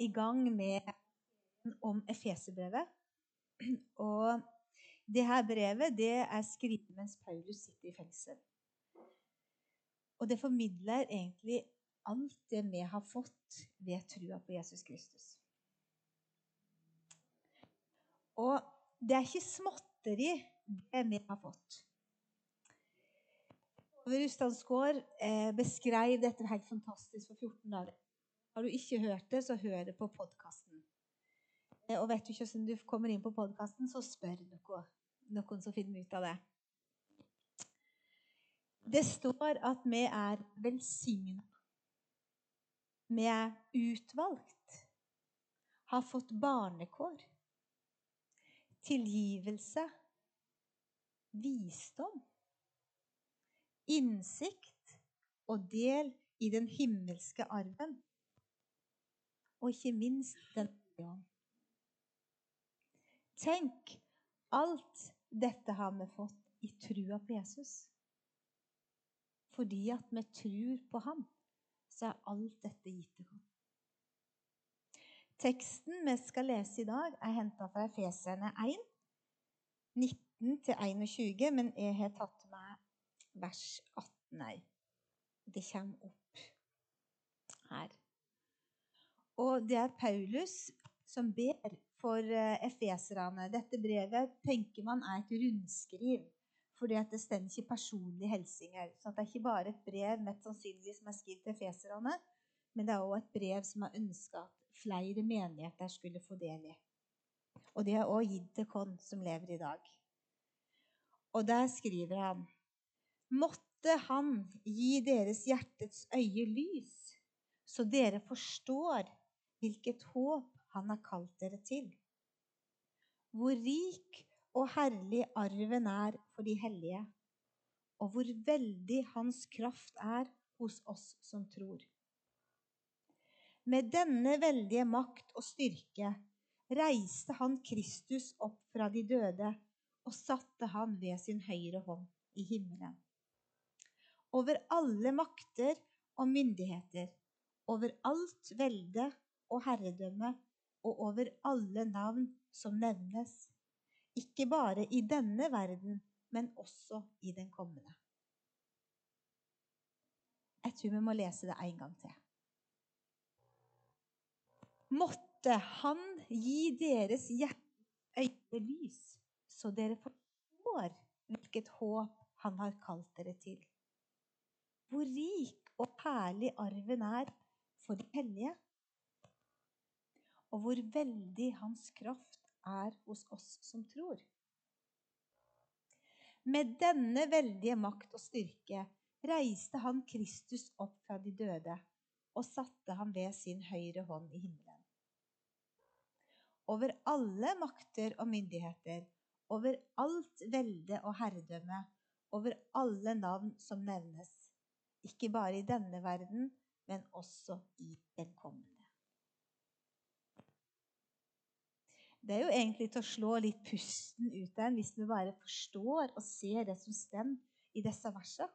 i gang med om Efeserbrevet. Og det her brevet det er skrevet mens Paulus sitter i fengsel. Og det formidler egentlig alt det vi har fått ved trua på Jesus Kristus. Og det er ikke småtteri, det vi har fått. Rustad eh, beskrev dette helt fantastisk for 14 dager. Har du ikke hørt det, så hør det på podkasten. Eh, og vet du ikke hvordan du kommer inn på podkasten, så spør noe, noen som finner ut av det. Det står at vi er velsigna. Vi er utvalgt. Har fått barnekår. Tilgivelse. Visdom innsikt og del i den himmelske arven. Og ikke minst Den hellige ånd. Tenk, alt dette har vi fått i trua på Jesus. Fordi at vi tror på ham, så er alt dette gitt til ham. Teksten vi skal lese i dag, er henta fra Efeserne 1, 19-21, men jeg har tatt med vers 18. her. det kommer opp her. Og det er Paulus som ber for eh, efeserne. Dette brevet tenker man er et rundskriv. Fordi det står ikke personlige hilsener. Så det er ikke bare et brev mest sannsynlig som er skrevet til efeserne, men det er òg et brev som har ønska at flere menigheter skulle få del i. Og det er òg gitt til oss som lever i dag. Og der skriver han Måtte Han gi deres hjertets øye lys, så dere forstår hvilket håp Han har kalt dere til. Hvor rik og herlig arven er for de hellige, og hvor veldig Hans kraft er hos oss som tror. Med denne veldige makt og styrke reiste han Kristus opp fra de døde og satte han ved sin høyre hånd i himmelen over alle makter og myndigheter, over alt velde og herredømme og over alle navn som nevnes, ikke bare i denne verden, men også i den kommende. Jeg tror vi må lese det en gang til. Måtte Han gi deres hjerte lys, så dere forstår hvilket håp Han har kalt dere til hvor rik og herlig arven er for de hellige, og hvor veldig hans kraft er hos oss som tror. Med denne veldige makt og styrke reiste han Kristus opp fra de døde og satte ham ved sin høyre hånd i himmelen. Over alle makter og myndigheter, over alt velde og herredømme, over alle navn som nevnes, ikke bare i denne verden, men også i den kommende. Det er jo egentlig til å slå litt pusten ut av en hvis vi bare forstår og ser det som stemmer i disse versene.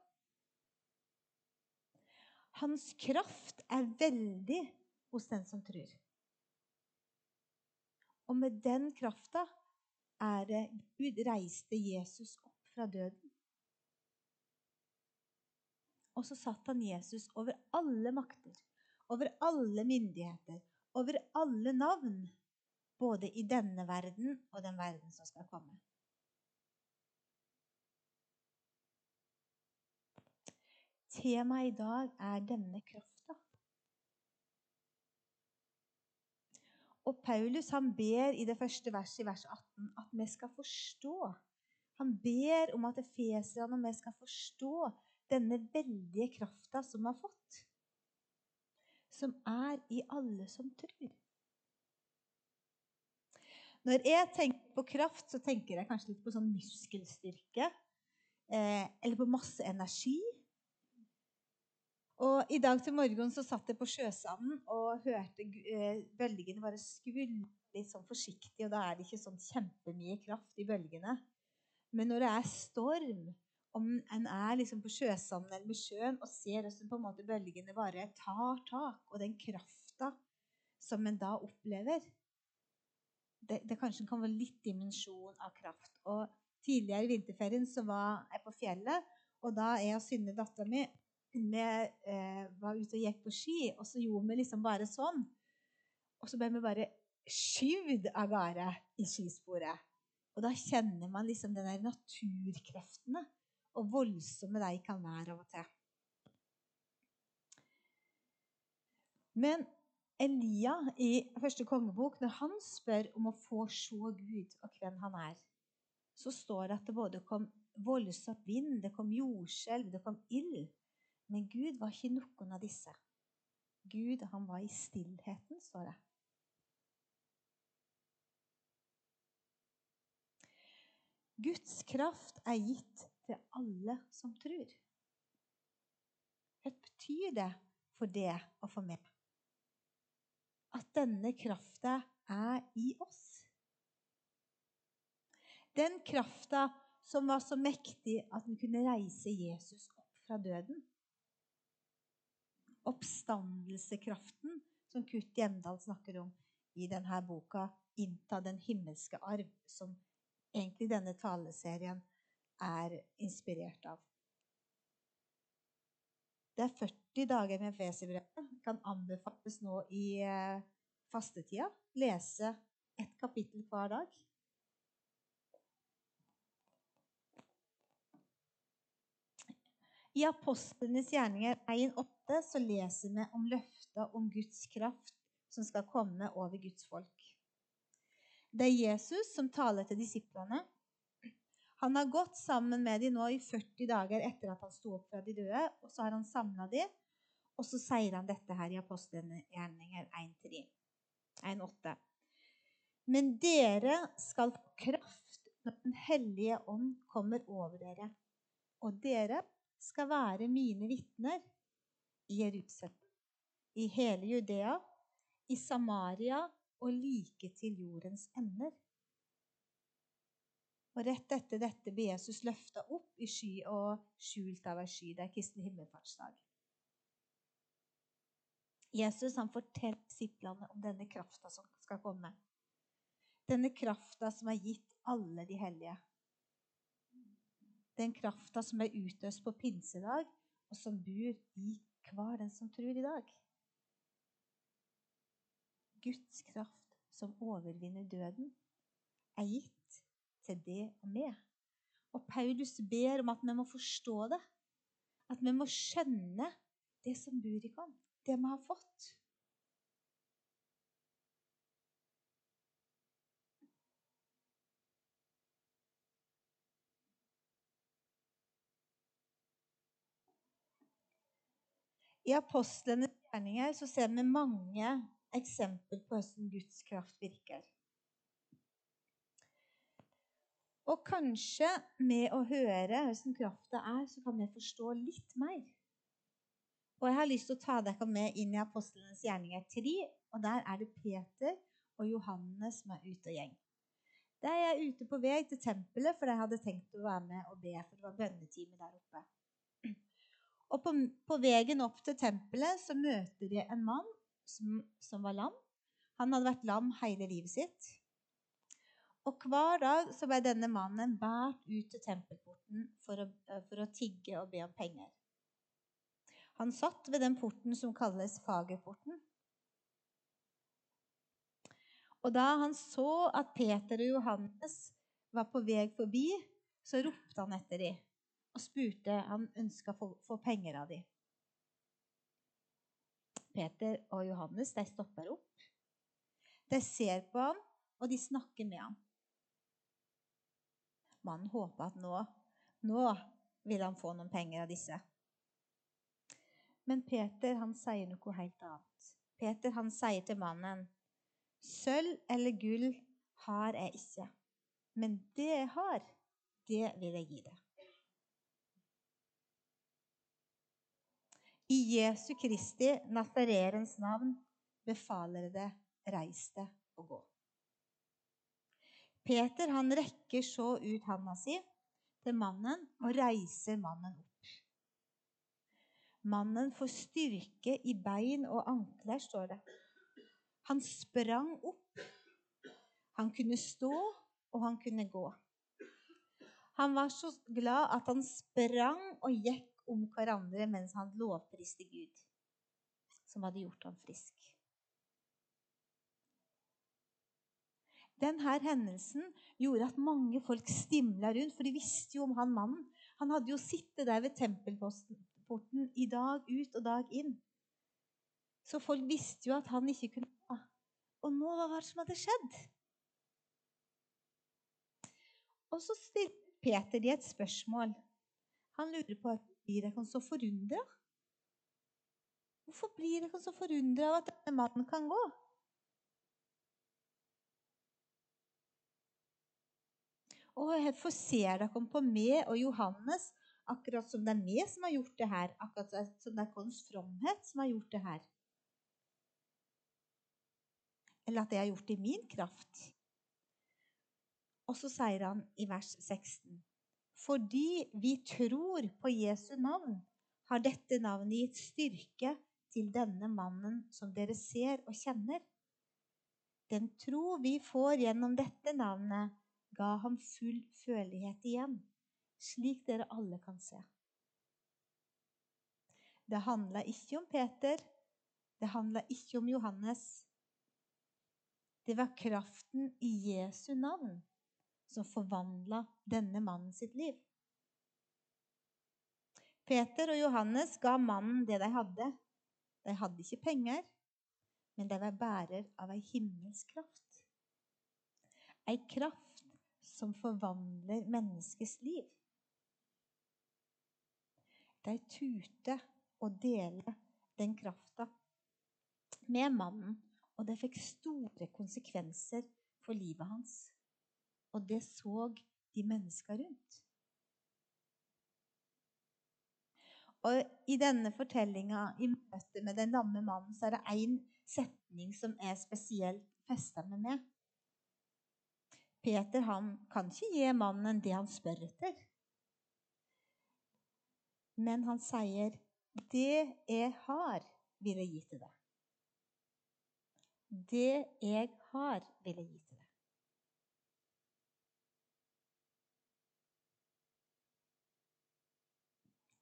Hans kraft er veldig hos den som tror. Og med den krafta er det Gud reiste Jesus opp fra døden. Og så satt han Jesus over alle makter, over alle myndigheter, over alle navn. Både i denne verden og den verden som skal komme. Temaet i dag er denne krafta. Og Paulus han ber i det første verset i vers 18 at vi skal forstå. Han ber om at efeserne og vi skal forstå denne veldige krafta som vi har fått. Som er i alle som tror. Når jeg tenker på kraft, så tenker jeg kanskje litt på sånn muskelstyrke. Eh, eller på masse energi. Og I dag til morgen så satt jeg på sjøsanden og hørte eh, bølgene bare skvulle litt sånn forsiktig. Og da er det ikke sånn kjempemye kraft i bølgene. Men når det er storm, om en er liksom på sjøsanden eller med sjøen og ser hvordan på en måte bølgene bare tar tak, og den krafta som en da opplever, det, det kanskje kan være litt dimensjon av kraft. Og Tidligere i vinterferien så var jeg på fjellet, og da jeg og Synne, dattera mi, eh, var ute og gikk på ski, og så gjorde vi liksom bare sånn. Og så ble vi bare skyvd av gårde i skisporet. Og da kjenner man liksom de der naturkreftene, og voldsomme de kan være av og til. Men Elia i første kongebok, når han spør om å få se Gud og hvem han er, så står det at det både kom voldsom vind, det kom jordskjelv, det kom ild. Men Gud var ikke noen av disse. Gud, han var i stillheten, står det. Guds kraft er gitt til alle som tror. Hva betyr det for det og for meg? At denne krafta er i oss. Den krafta som var så mektig at den kunne reise Jesus opp fra døden. Oppstandelsekraften som Kurt Gjendal snakker om i denne boka 'Innta den himmelske arv', som egentlig denne taleserien er inspirert av. Det er 40 dager med Feserbrevet. Kan anbefales nå i eh, fastetida. Lese ett kapittel hver dag. I Apostlenes gjerninger 1,8 så leser vi om løftet om Guds kraft som skal komme over Guds folk. Det er Jesus som taler til disiplene. Han har gått sammen med dem nå i 40 dager etter at han sto opp fra de døde. og Så har han samla dem, og så sier han dette her i apostelgjerninger 1.8. Men dere skal få kraft når Den hellige ånd kommer over dere. Og dere skal være mine vitner i Jerusalem, i hele Judea, i Samaria og like til jordens ender. Og Rett etter dette blir Jesus løfta opp i sky og skjult av ei sky. Det er Kristi himmelfartsdag. Jesus han forteller disiplene om denne krafta som skal komme. Denne krafta som er gitt alle de hellige den krafta som er utøst på pinsedag, og som bor i hver den som tror i dag. Guds kraft som overvinner døden, er gitt til det og med. Og Paulus ber om at vi må forstå det. At vi må skjønne det som bor i oss, det vi har fått. I apostlenes gjerninger så ser vi mange eksempler på hvordan Guds kraft virker. Og kanskje med å høre hvordan krafta er, så kan vi forstå litt mer. Og Jeg har lyst til å ta dere med inn i apostlenes gjerninger 3. og Der er det Peter og Johannes som er ute og gjeng. De er ute på vei til tempelet, for de hadde tenkt å være med og be, for det var bønnetime der oppe. Og på, på veien opp til tempelet så møter de en mann som, som, var lam. Han hadde vært lam hele livet sitt. Og hver dag så ble denne mannen båret ut til tempelporten for å, for å tigge og be om penger. Han satt ved den porten som kalles Fagerporten. Og da han så at Peter og Johannes var på vei forbi, så ropte han etter dem og spurte Han ønska å få penger av dem. Peter og Johannes stopper opp. De ser på ham, og de snakker med ham. Mannen håper at nå, nå vil han få noen penger av disse. Men Peter han sier noe helt annet. Peter han sier til mannen, 'Sølv eller gull har jeg ikke, men det jeg har, det vil jeg gi deg.' I Jesu Kristi Nazarerens navn befaler det reis deg og gå. Peter han rekker så ut handa si til mannen og reiser mannen opp. Mannen får styrke i bein og ankler, står det. Han sprang opp. Han kunne stå, og han kunne gå. Han var så glad at han sprang og gikk om hverandre mens han lovpriste Gud, som hadde gjort ham frisk. Denne hendelsen gjorde at mange folk stimla rundt, for de visste jo om han mannen. Han hadde jo sittet der ved tempelporten i dag ut og dag inn. Så folk visste jo at han ikke kunne gå. Og nå, hva var det som hadde skjedd? Og så stilte Peter de et spørsmål. Han lurer på blir dere så forundra? Hvorfor blir dere så forundra av at denne mannen kan gå? Og hvorfor ser dere på meg og Johannes akkurat som det er meg som har gjort det her? Akkurat som det er vår fromhet som har gjort det her? Eller at det har gjort i min kraft? Og så sier han i vers 16.: Fordi vi tror på Jesu navn, har dette navnet gitt styrke til denne mannen som dere ser og kjenner. Den tro vi får gjennom dette navnet, ga ham full følelighet igjen, slik dere alle kan se. Det handla ikke om Peter, det handla ikke om Johannes. Det var kraften i Jesu navn som forvandla denne mannen sitt liv. Peter og Johannes ga mannen det de hadde. De hadde ikke penger, men de var bærer av ei himmelsk kraft. Ei kraft som forvandler menneskets liv. De turte å dele den krafta med mannen, og det fikk store konsekvenser for livet hans. Og det så de menneska rundt. Og I denne fortellinga, i møte med den lamme mannen, så er det én setning som er spesielt festa med meg. Peter han kan ikke gi mannen det han spør etter. Men han sier, 'Det jeg har, vil jeg gi til deg'. Det jeg har, vil jeg gi til deg.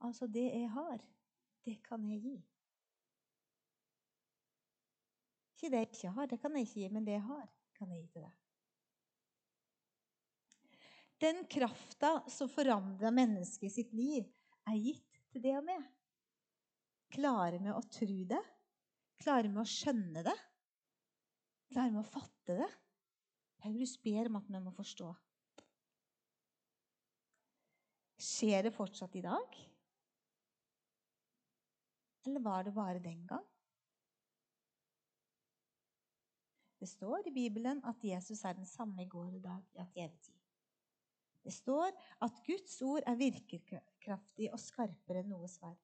Altså, det jeg har, det kan jeg gi. Ikke det jeg ikke har, det kan jeg ikke gi, men det jeg har, kan jeg gi til deg. Den krafta som forandrer mennesket sitt liv, er gitt til det og med. Klare med å tro det? klare med å skjønne det? klare med å fatte det? Paulus ber om at vi må forstå. Skjer det fortsatt i dag? Eller var det bare den gang? Det står i Bibelen at Jesus er den samme i går og i dag, ja, til evig tid. Det står at Guds ord er virkekraftig og skarpere enn noe sverd.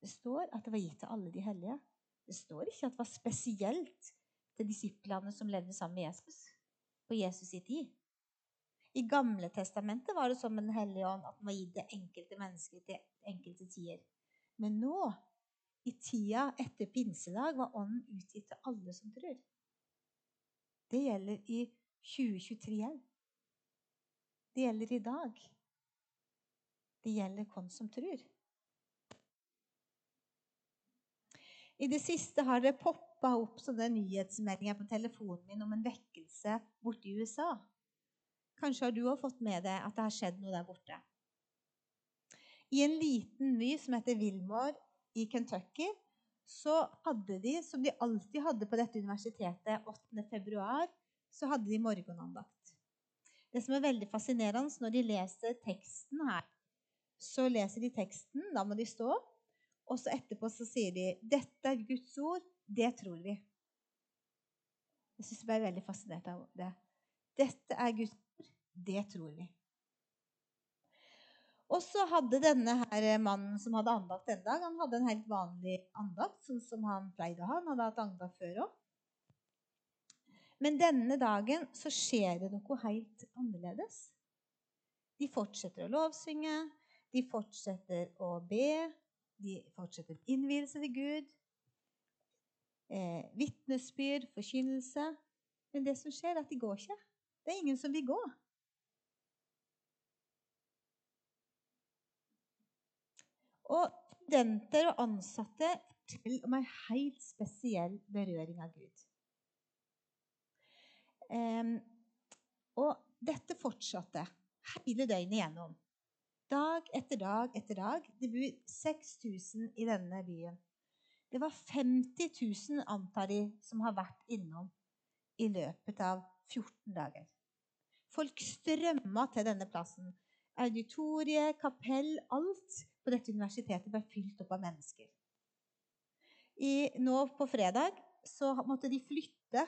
Det står at det var gitt til alle de hellige. Det står ikke at det var spesielt til disiplene som levde sammen med Jesus på Jesus' i tid. I Gamle testamentet var det som Den hellige ånd at den var gitt til enkelte mennesker til enkelte tider. Men nå, i tida etter pinsedag, var Ånden utgitt til alle som tror. Det gjelder i 2023 òg. Det gjelder i dag. Det gjelder hvem som tror. I det siste har det poppa opp sånne nyhetsmeldinger på telefonen min om en vekkelse borte i USA. Kanskje har du òg fått med deg at det har skjedd noe der borte. I en liten by som heter Wilmore i Kentucky, så hadde de, som de alltid hadde på dette universitetet 8. februar, så hadde de morgenandakt. Det som er veldig fascinerende når de leser teksten her, så leser de teksten, da må de stå, og så etterpå så sier de 'Dette er Guds ord, det tror vi'. Jeg syns jeg ble veldig fascinert av det. Dette er Guds ord, det tror vi. Og så hadde denne her mannen som hadde andakt en dag, han hadde en helt vanlig andakt, sånn som han pleide å ha. Han hadde hatt andakt før òg. Men denne dagen så skjer det noe helt annerledes. De fortsetter å lovsynge, de fortsetter å be, de fortsetter innvielse til Gud. eh, vitnesbyrd, forkynnelse. Men det som skjer, er at de går ikke. Det er ingen som vil gå. Og studenter og ansatte forteller om en helt spesiell berøring av Gud. Og dette fortsatte hele døgnet igjennom. Dag etter dag etter dag. Det bor 6000 i denne byen. Det var 50 000, antar de, som har vært innom i løpet av 14 dager. Folk strømma til denne plassen. Auditoriet, kapell, alt på dette universitetet ble fylt opp av mennesker. I, nå på fredag så måtte de flytte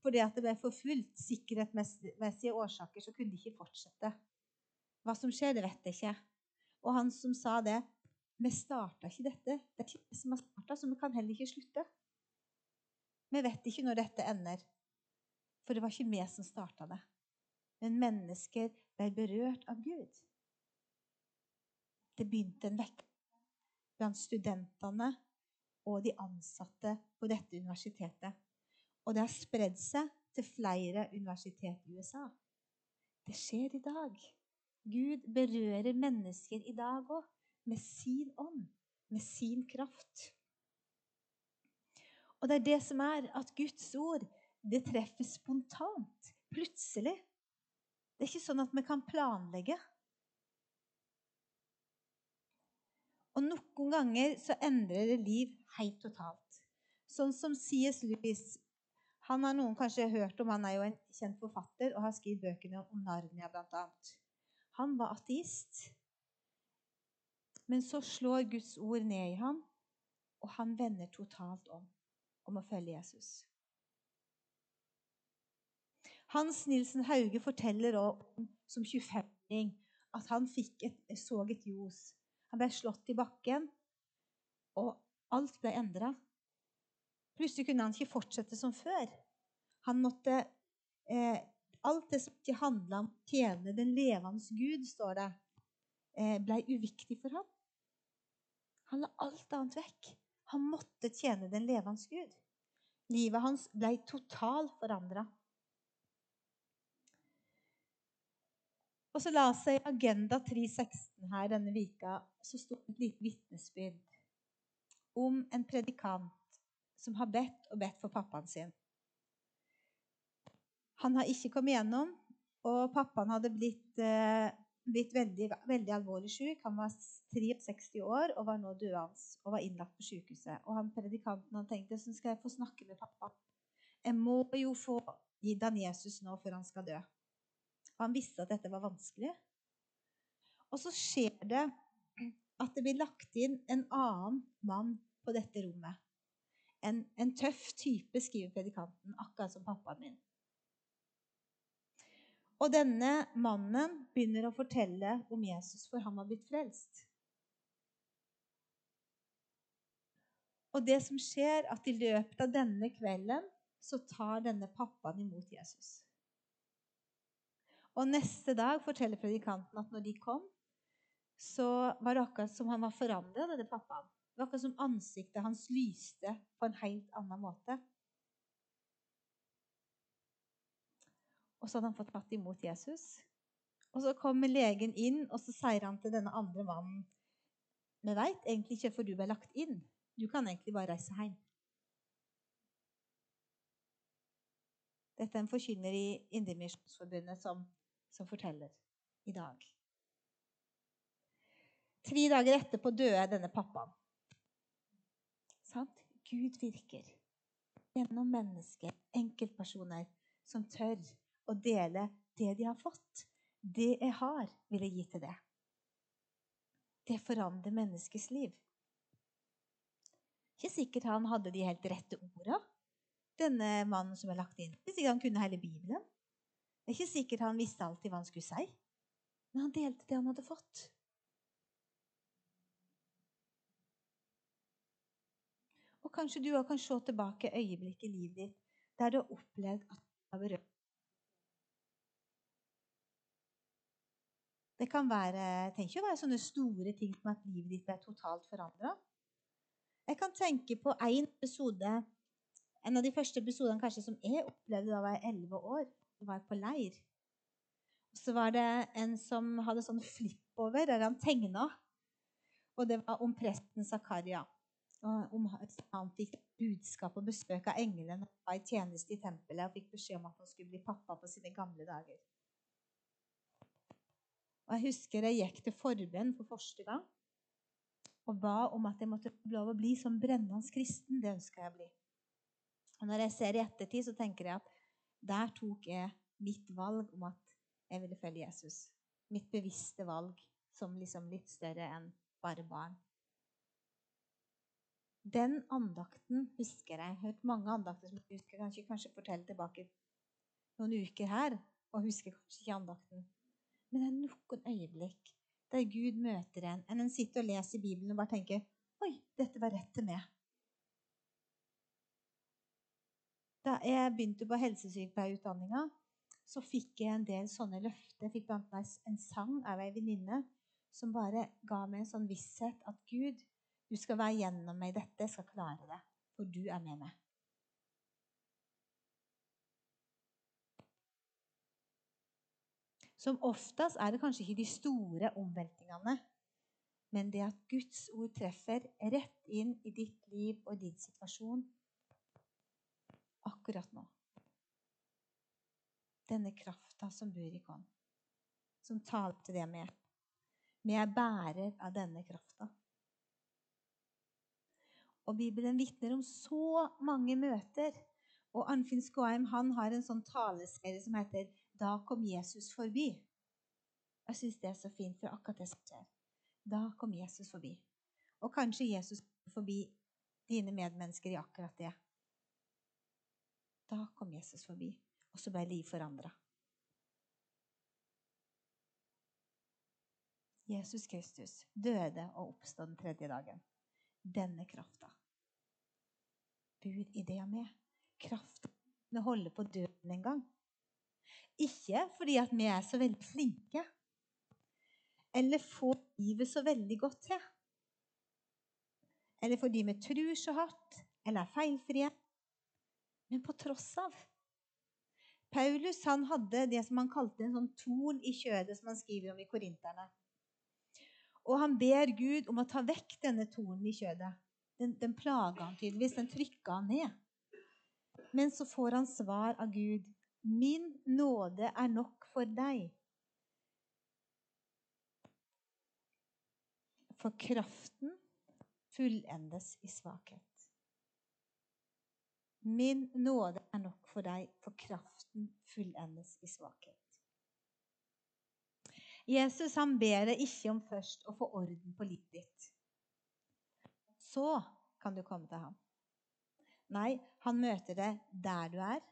fordi at det ble for fullt. Sikkerhetsmessige årsaker så kunne de ikke fortsette. Hva som skjer, det vet jeg ikke. Og han som sa det Vi starta ikke dette. Det er ikke som har starta, så vi kan heller ikke slutte. Vi vet ikke når dette ender. For det var ikke vi som starta det. Men mennesker ble berørt av Gud. Det begynte en vekk blant studentene og de ansatte på dette universitetet. Og det har spredd seg til flere universitet i USA. Det skjer i dag. Gud berører mennesker i dag òg, med sin ånd, med sin kraft. Og det er det som er at Guds ord det treffer spontant, plutselig. Det er ikke sånn at vi kan planlegge. Og noen ganger så endrer det liv helt totalt. Sånn som C.S. Lewis han har noen kanskje hørt om. Han er jo en kjent forfatter og har skrevet bøkene om Narnia bl.a. Han var ateist. Men så slår Guds ord ned i ham, og han vender totalt om om å følge Jesus. Hans Nilsen Hauge forteller om, som 25-åring at han et, så et ljos. Han ble slått i bakken, og alt ble endra. Plutselig kunne han ikke fortsette som før. Han måtte eh, Alt det som ikke handla om å tjene den levende Gud, står det, eh, ble uviktig for ham. Han la alt annet vekk. Han måtte tjene den levende Gud. Livet hans ble totalt forandra. Og så la seg Agenda 316 her denne vika, så sto et lite vitnesbyrd om en predikant som har bedt og bedt for pappaen sin. Han har ikke kommet gjennom, og pappaen hadde blitt, eh, blitt veldig, veldig, alvorlig syk. Han var 63 år og var nå døende og var innlagt på sykehuset. Og han predikanten han tenkte sånn skal jeg få snakke med pappa. Jeg må jo få gitt han Jesus nå før han skal dø. Og han visste at dette var vanskelig. Og så skjer det at det blir lagt inn en annen mann på dette rommet en, tøff type, skriver predikanten, akkurat som pappaen min. Og denne mannen begynner å fortelle om Jesus, for han har blitt frelst. Og det som skjer, at i løpet av denne kvelden så tar denne pappaen imot Jesus. Og neste dag forteller predikanten at når de kom, så var det akkurat som han var forandra, denne pappaen. Det var akkurat som ansiktet hans lyste på en helt annen måte. Og så hadde han fått tatt imot Jesus. Og så kommer legen inn, og så sier han til denne andre mannen Vi veit egentlig ikke hvorfor du ble lagt inn. Du kan egentlig bare reise hjem. Dette er en forkynner i Indremisjonsforbundet som, som forteller i dag. Tre dager etterpå døde denne pappaen. Sant? Gud virker gjennom mennesker, enkeltpersoner, som tør å dele det de har fått. Det jeg har, vil jeg gi til det. Det forandrer menneskets liv. Ikke sikkert han hadde de helt rette orda, denne mannen som er lagt inn. Ikke sikkert han kunne hele Bibelen. Det er ikke sikkert han visste alltid hva han skulle si. Men han delte det han hadde fått. Og kanskje du òg kan se tilbake øyeblikk i livet ditt der du har opplevd at du har berørt. Det kan være, tenk å være sånne store ting som at livet ditt ble totalt forandra. Jeg kan tenke på en episode En av de første episodene kanskje som jeg opplevde da var jeg elleve år, var på leir. Så var det en som hadde sånn flippover der han tegna. Og det var om presten Zakaria. Om han fikk budskap og besøk av engelen og var i tjeneste i tempelet og fikk beskjed om at han skulle bli pappa på sine gamle dager. Og Jeg husker jeg gikk til forbønn for første gang og ba om at jeg måtte få lov å bli som brennende kristen. Det ønska jeg å bli. Og Når jeg ser i ettertid, så tenker jeg at der tok jeg mitt valg om at jeg ville følge Jesus. Mitt bevisste valg som liksom litt større enn bare barn. Den andakten husker jeg. Jeg har hørt mange andakter som jeg husker. Kanskje, kanskje fortelle tilbake noen uker her og husker kanskje ikke andakten. Men det er noen øyeblikk der Gud møter en. enn en sitter og leser i Bibelen og bare tenker Oi, dette var rett til meg. Da jeg begynte på helsesykepleierutdanninga, så fikk jeg en del sånne løfter. Jeg fikk blant annet en sang av ei venninne som bare ga meg en sånn visshet at Gud, du skal være gjennom meg dette, jeg skal klare det, for du er med meg. Som oftest er det kanskje ikke de store omveltningene, men det at Guds ord treffer rett inn i ditt liv og din situasjon akkurat nå. Denne krafta som bor i oss, som talte det med. Vi er bærer av denne krafta. Og Bibelen vitner om så mange møter. Og Arnfinn Skåheim han har en sånn taleserie som heter 'Da kom Jesus forbi'. Jeg syns det er så fint, for akkurat det som skjer. Da kom Jesus forbi. Og kanskje Jesus forbi dine medmennesker i akkurat det. Da kom Jesus forbi, og så ble liv forandra. Jesus Kristus døde og oppstod den tredje dagen. Denne krafta bor i det og med. Kraften å holde på døden en gang. Ikke fordi at vi er så veldig flinke, eller får livet så veldig godt til. Eller fordi vi tror så hardt, eller er feilfrie. Men på tross av. Paulus han hadde det som han kalte en sånn torn i kjødet, som han skriver om i Korinterne. Og han ber Gud om å ta vekk denne tornen i kjødet. Den, den plaga han tydeligvis. Den trykka han ned. Men så får han svar av Gud. Min nåde er nok for deg. For kraften fullendes i svakhet. Min nåde er nok for deg, for kraften fullendes i svakhet. Jesus han ber deg ikke om først å få orden på livet ditt. Så kan du komme til ham. Nei, han møter deg der du er,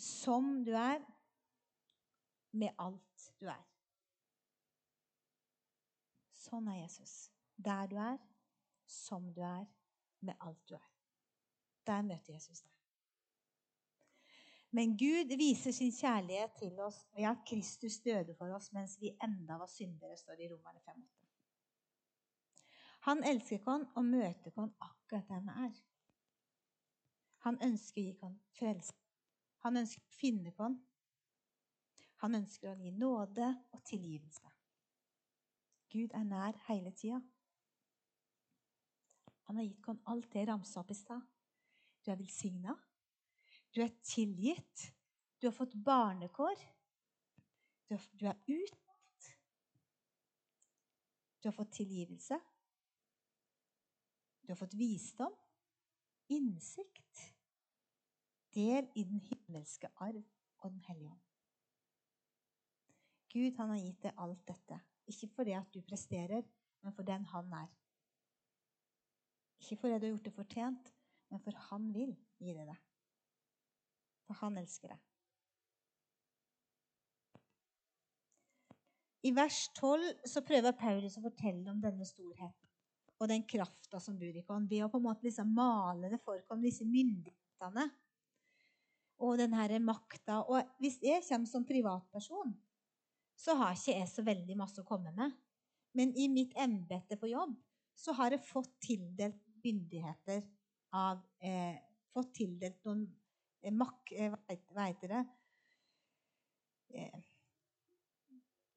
som du er, med alt du er. Sånn er Jesus. Der du er, som du er, med alt du er. Der møter Jesus deg. Men Gud viser sin kjærlighet til oss ved at Kristus døde for oss mens vi enda var syndere, står det i Romerne 5,8. Han elsker oss og møter oss akkurat der vi er. Han ønsker å gi oss frelse. Han ønsker å finne oss. Han ønsker å gi nåde og tilgivelse. Gud er nær hele tida. Han har gitt oss alt det ramsa opp i stad. Du er velsigna. Du er tilgitt. Du har fått barnekår. Du er utvalgt. Du har fått tilgivelse. Du har fått visdom, innsikt, del i den himmelske arv og Den hellige ånd. Gud han har gitt deg alt dette, ikke fordi at du presterer, men for den han er. Ikke fordi du har gjort det fortjent, men for han vil gi deg det. For han elsker deg. I vers 12 så prøver Paulus å fortelle om denne storheten og den krafta som bor i oss, ved å på en måte liksom male det for oss, disse myndighetene og denne makta. Og hvis jeg kommer som privatperson, så har ikke jeg så veldig masse å komme med. Men i mitt embete på jobb så har jeg fått tildelt myndigheter av eh, Fått tildelt noen eh, mak... Eh, hva heter det? Eh,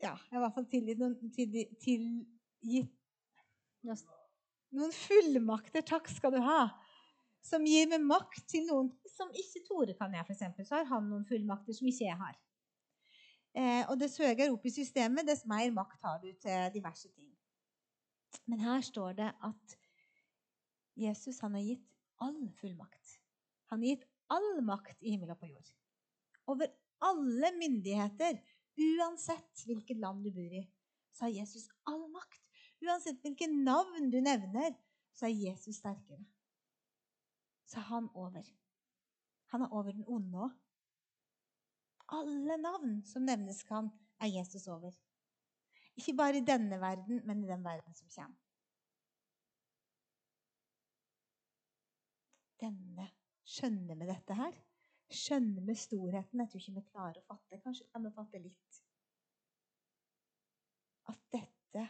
ja, jeg har i hvert fall tilgitt noen, tilgitt noen fullmakter. Takk skal du ha. Som gir meg makt til noen som ikke Tore kan jeg, f.eks. Så har han noen fullmakter som ikke jeg har. Eh, og dess høyere opp i systemet, dess mer makt har du til diverse ting. Men her står det at Jesus han har gitt all fullmakt. Han har gitt all makt i himmel og på jord. Over alle myndigheter, uansett hvilket land du bor i, så har Jesus all makt. Uansett hvilke navn du nevner, så er Jesus sterkere. Så er han over. Han er over den onde òg. Alle navn som nevnes kan, er Jesus over. Ikke bare i denne verden, men i den verden som kommer. Denne Skjønner vi dette her? Skjønner vi storheten? Jeg tror ikke vi klarer å fatte. Kanskje kan vi fatte litt. At dette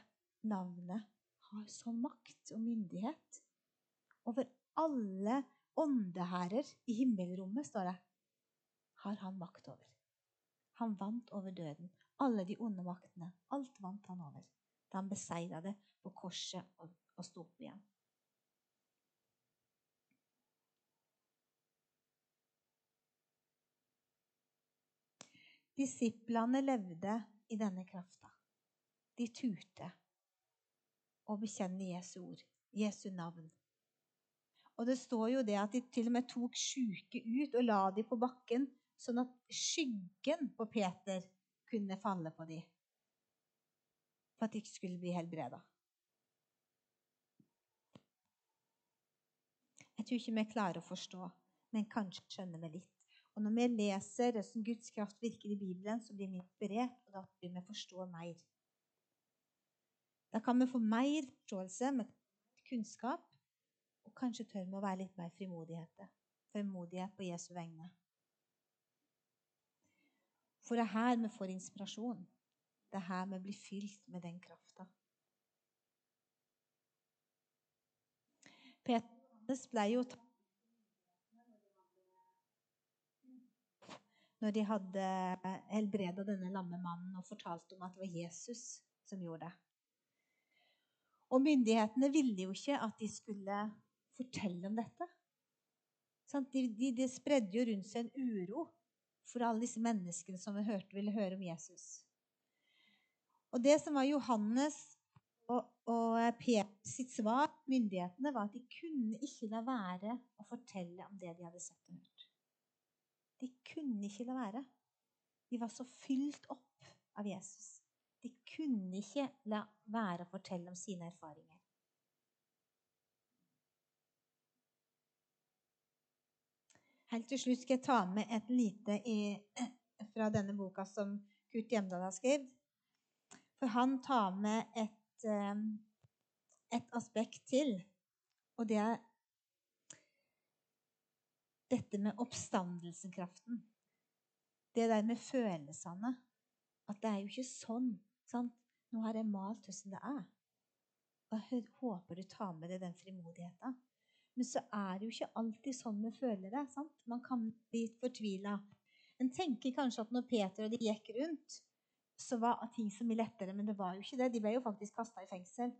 navnet har sånn makt og myndighet over alle åndehærer i himmelrommet, står det. Har han makt over. Han vant over døden. Alle de onde maktene. Alt vant han over da han beseira det på korset og, og sto opp igjen. Disiplene levde i denne krafta. De turte å bekjenne Jesu ord, Jesu navn. Og det står jo det at de til og med tok sjuke ut og la dem på bakken, sånn at skyggen på Peter kunne falle på dem. For at de ikke skulle bli helbreda. Jeg tror ikke vi klarer å forstå, men kanskje skjønner vi litt. Og når vi leser hvordan Guds kraft virker i Bibelen, så blir vi inspirert, og da blir vi forstå mer. Da kan vi få mer forståelse med kunnskap, og kanskje tør vi å være litt mer frimodighet. Frimodighet på Jesu vegne. For det er her vi får inspirasjon. Det er her vi blir fylt med den krafta. Petrus ble jo tatt når de hadde helbreda denne lamme mannen og fortalte om at det var Jesus som gjorde det. Og myndighetene ville jo ikke at de skulle fortelle om dette. De, de, de spredde jo rundt seg en uro for alle disse menneskene som vi hørte ville høre om Jesus. Og det som var Johannes og, og Peter sitt svar myndighetene, var at de kunne ikke la være å fortelle om det de hadde sett og hørt. De kunne ikke la være. De var så fylt opp av Jesus. De kunne ikke la være å fortelle om sine erfaringer. Helt til slutt skal jeg ta med et lite i, fra denne boka som Kurt Hjemdal har skrevet. For han tar med et, eh, et aspekt til, og det er dette med oppstandelsenkraften. Det der med følelsene. At det er jo ikke sånn. Sant? Nå har jeg malt hvordan det er. Og jeg håper du tar med deg den frimodigheten. Men så er det jo ikke alltid sånn vi føler det. sant? Man kan bli fortvila. En tenker kanskje at når Peter og de gikk rundt, så var ting så mye lettere. Men det var jo ikke det. De ble jo faktisk kasta i fengsel.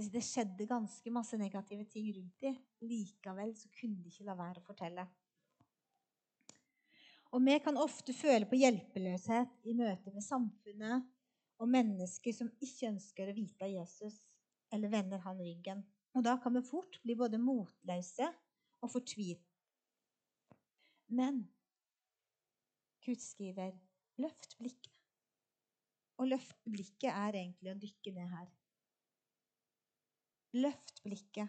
Det skjedde ganske masse negative ting rundt dem. Likevel så kunne de ikke la være å fortelle. Og vi kan ofte føle på hjelpeløshet i møte med samfunnet og mennesker som ikke ønsker å vite av Jesus eller vender han ryggen. Og da kan vi fort bli både motløse og fortvilt. Men Gud skriver 'løft blikket'. Og løfte blikket er egentlig å dykke ned her. Løft blikket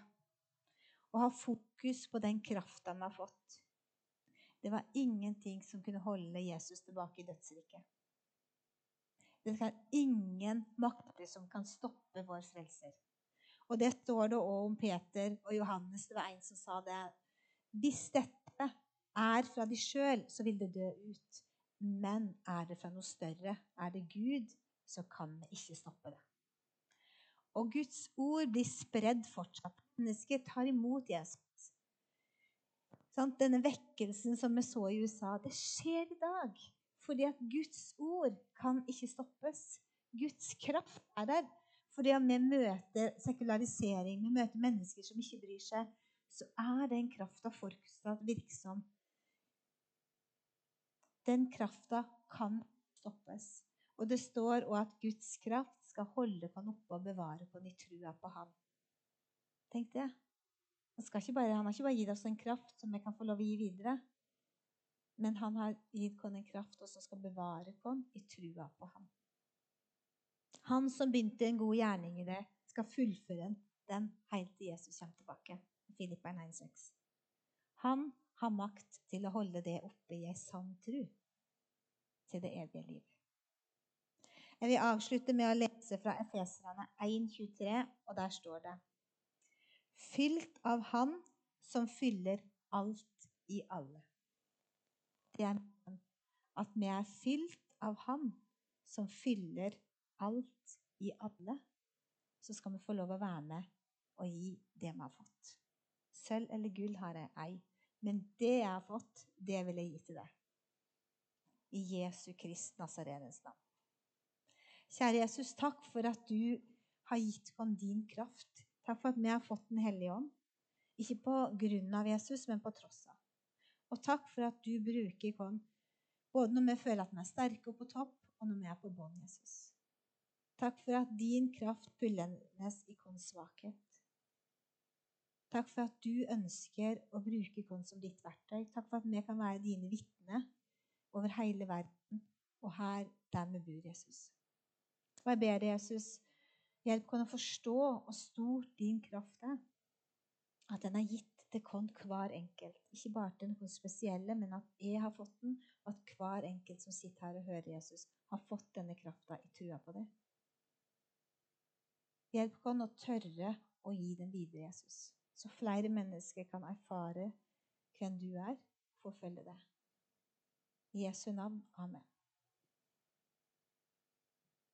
og ha fokus på den krafta vi har fått. Det var ingenting som kunne holde Jesus tilbake i dødsriket. Det er ingen makter som kan stoppe vår frelser. Og det står det òg om Peter og Johannes. Det var en som sa det. Hvis dette er fra de sjøl, så vil det dø ut. Men er det fra noe større, er det Gud, så kan vi ikke stoppe det. Og Guds ord blir spredd fortsatt. mennesker tar imot Jesus. Sånn, denne vekkelsen som vi så i USA, det skjer i dag. Fordi at Guds ord kan ikke stoppes. Guds kraft er der. Fordi at vi møter sekularisering, vi møter mennesker som ikke bryr seg, så er den krafta fortsatt virksom. Den krafta kan stoppes. Og det står òg at Guds kraft skal holde på han oppe og bevare på i trua på Han. Tenk det. Han, bare, han, har ikke bare gitt oss en kraft som vi kan få lov å gi videre. Men han har gitt oss en kraft som skal bevare oss i trua på ham. Han som begynte en god gjerning i det, skal fullføre den helt til Jesus kommer tilbake. Filippa 9,6. Han har makt til å holde det oppe i ei sann tru til det evige liv. Jeg vil avslutte med å lese fra Efeserne 1,23, og der står det Fylt av Han som fyller alt i alle. Det er at vi er fylt av Han som fyller alt i alle. Så skal vi få lov å være med og gi det vi har fått. Sølv eller gull har jeg ei, men det jeg har fått, det vil jeg gi til deg. I Jesu Krist Nazarenes navn. Kjære Jesus, takk for at du har gitt oss din kraft Takk for at vi har fått Den hellige ånd. Ikke på grunn av Jesus, men på tross av. Og takk for at du bruker oss både når vi føler at vi er sterke og på topp, og når vi er på bånn, Jesus. Takk for at din kraft fullendes i vår svakhet. Takk for at du ønsker å bruke oss som ditt verktøy. Takk for at vi kan være dine vitner over hele verden og her der vi bor, Jesus. Og jeg ber deg, Jesus, Hjelp oss å forstå hvor stor din kraft er. At den er gitt til oss hver enkelt. Ikke bare til noen spesielle, men at jeg har fått den, og at hver enkelt som sitter her og hører Jesus, har fått denne krafta i trua på det. Hjelp oss å tørre å gi den videre, Jesus, så flere mennesker kan erfare hvem du er, forfølge det. I Jesu navn. Amen.